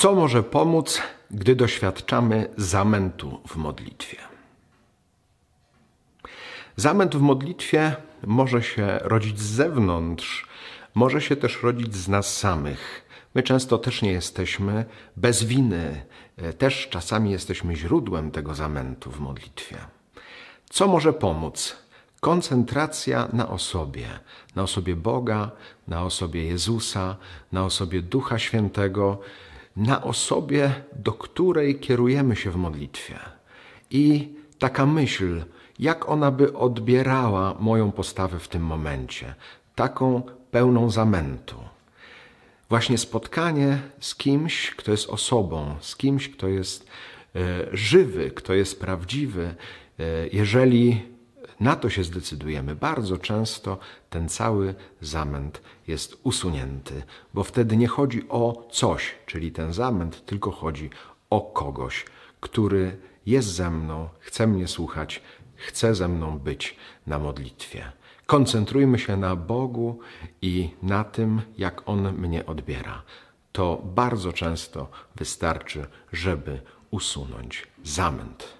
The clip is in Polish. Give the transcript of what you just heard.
Co może pomóc, gdy doświadczamy zamętu w modlitwie? Zamęt w modlitwie może się rodzić z zewnątrz, może się też rodzić z nas samych. My często też nie jesteśmy bez winy, też czasami jesteśmy źródłem tego zamętu w modlitwie. Co może pomóc? Koncentracja na osobie, na osobie Boga, na osobie Jezusa, na osobie Ducha Świętego, na osobie, do której kierujemy się w modlitwie. I taka myśl, jak ona by odbierała moją postawę w tym momencie, taką pełną zamętu. Właśnie spotkanie z kimś, kto jest osobą, z kimś, kto jest e, żywy, kto jest prawdziwy, e, jeżeli na to się zdecydujemy, bardzo często ten cały zamęt jest usunięty, bo wtedy nie chodzi o coś, czyli ten zamęt, tylko chodzi o kogoś, który jest ze mną, chce mnie słuchać, chce ze mną być na modlitwie. Koncentrujmy się na Bogu i na tym, jak On mnie odbiera. To bardzo często wystarczy, żeby usunąć zamęt.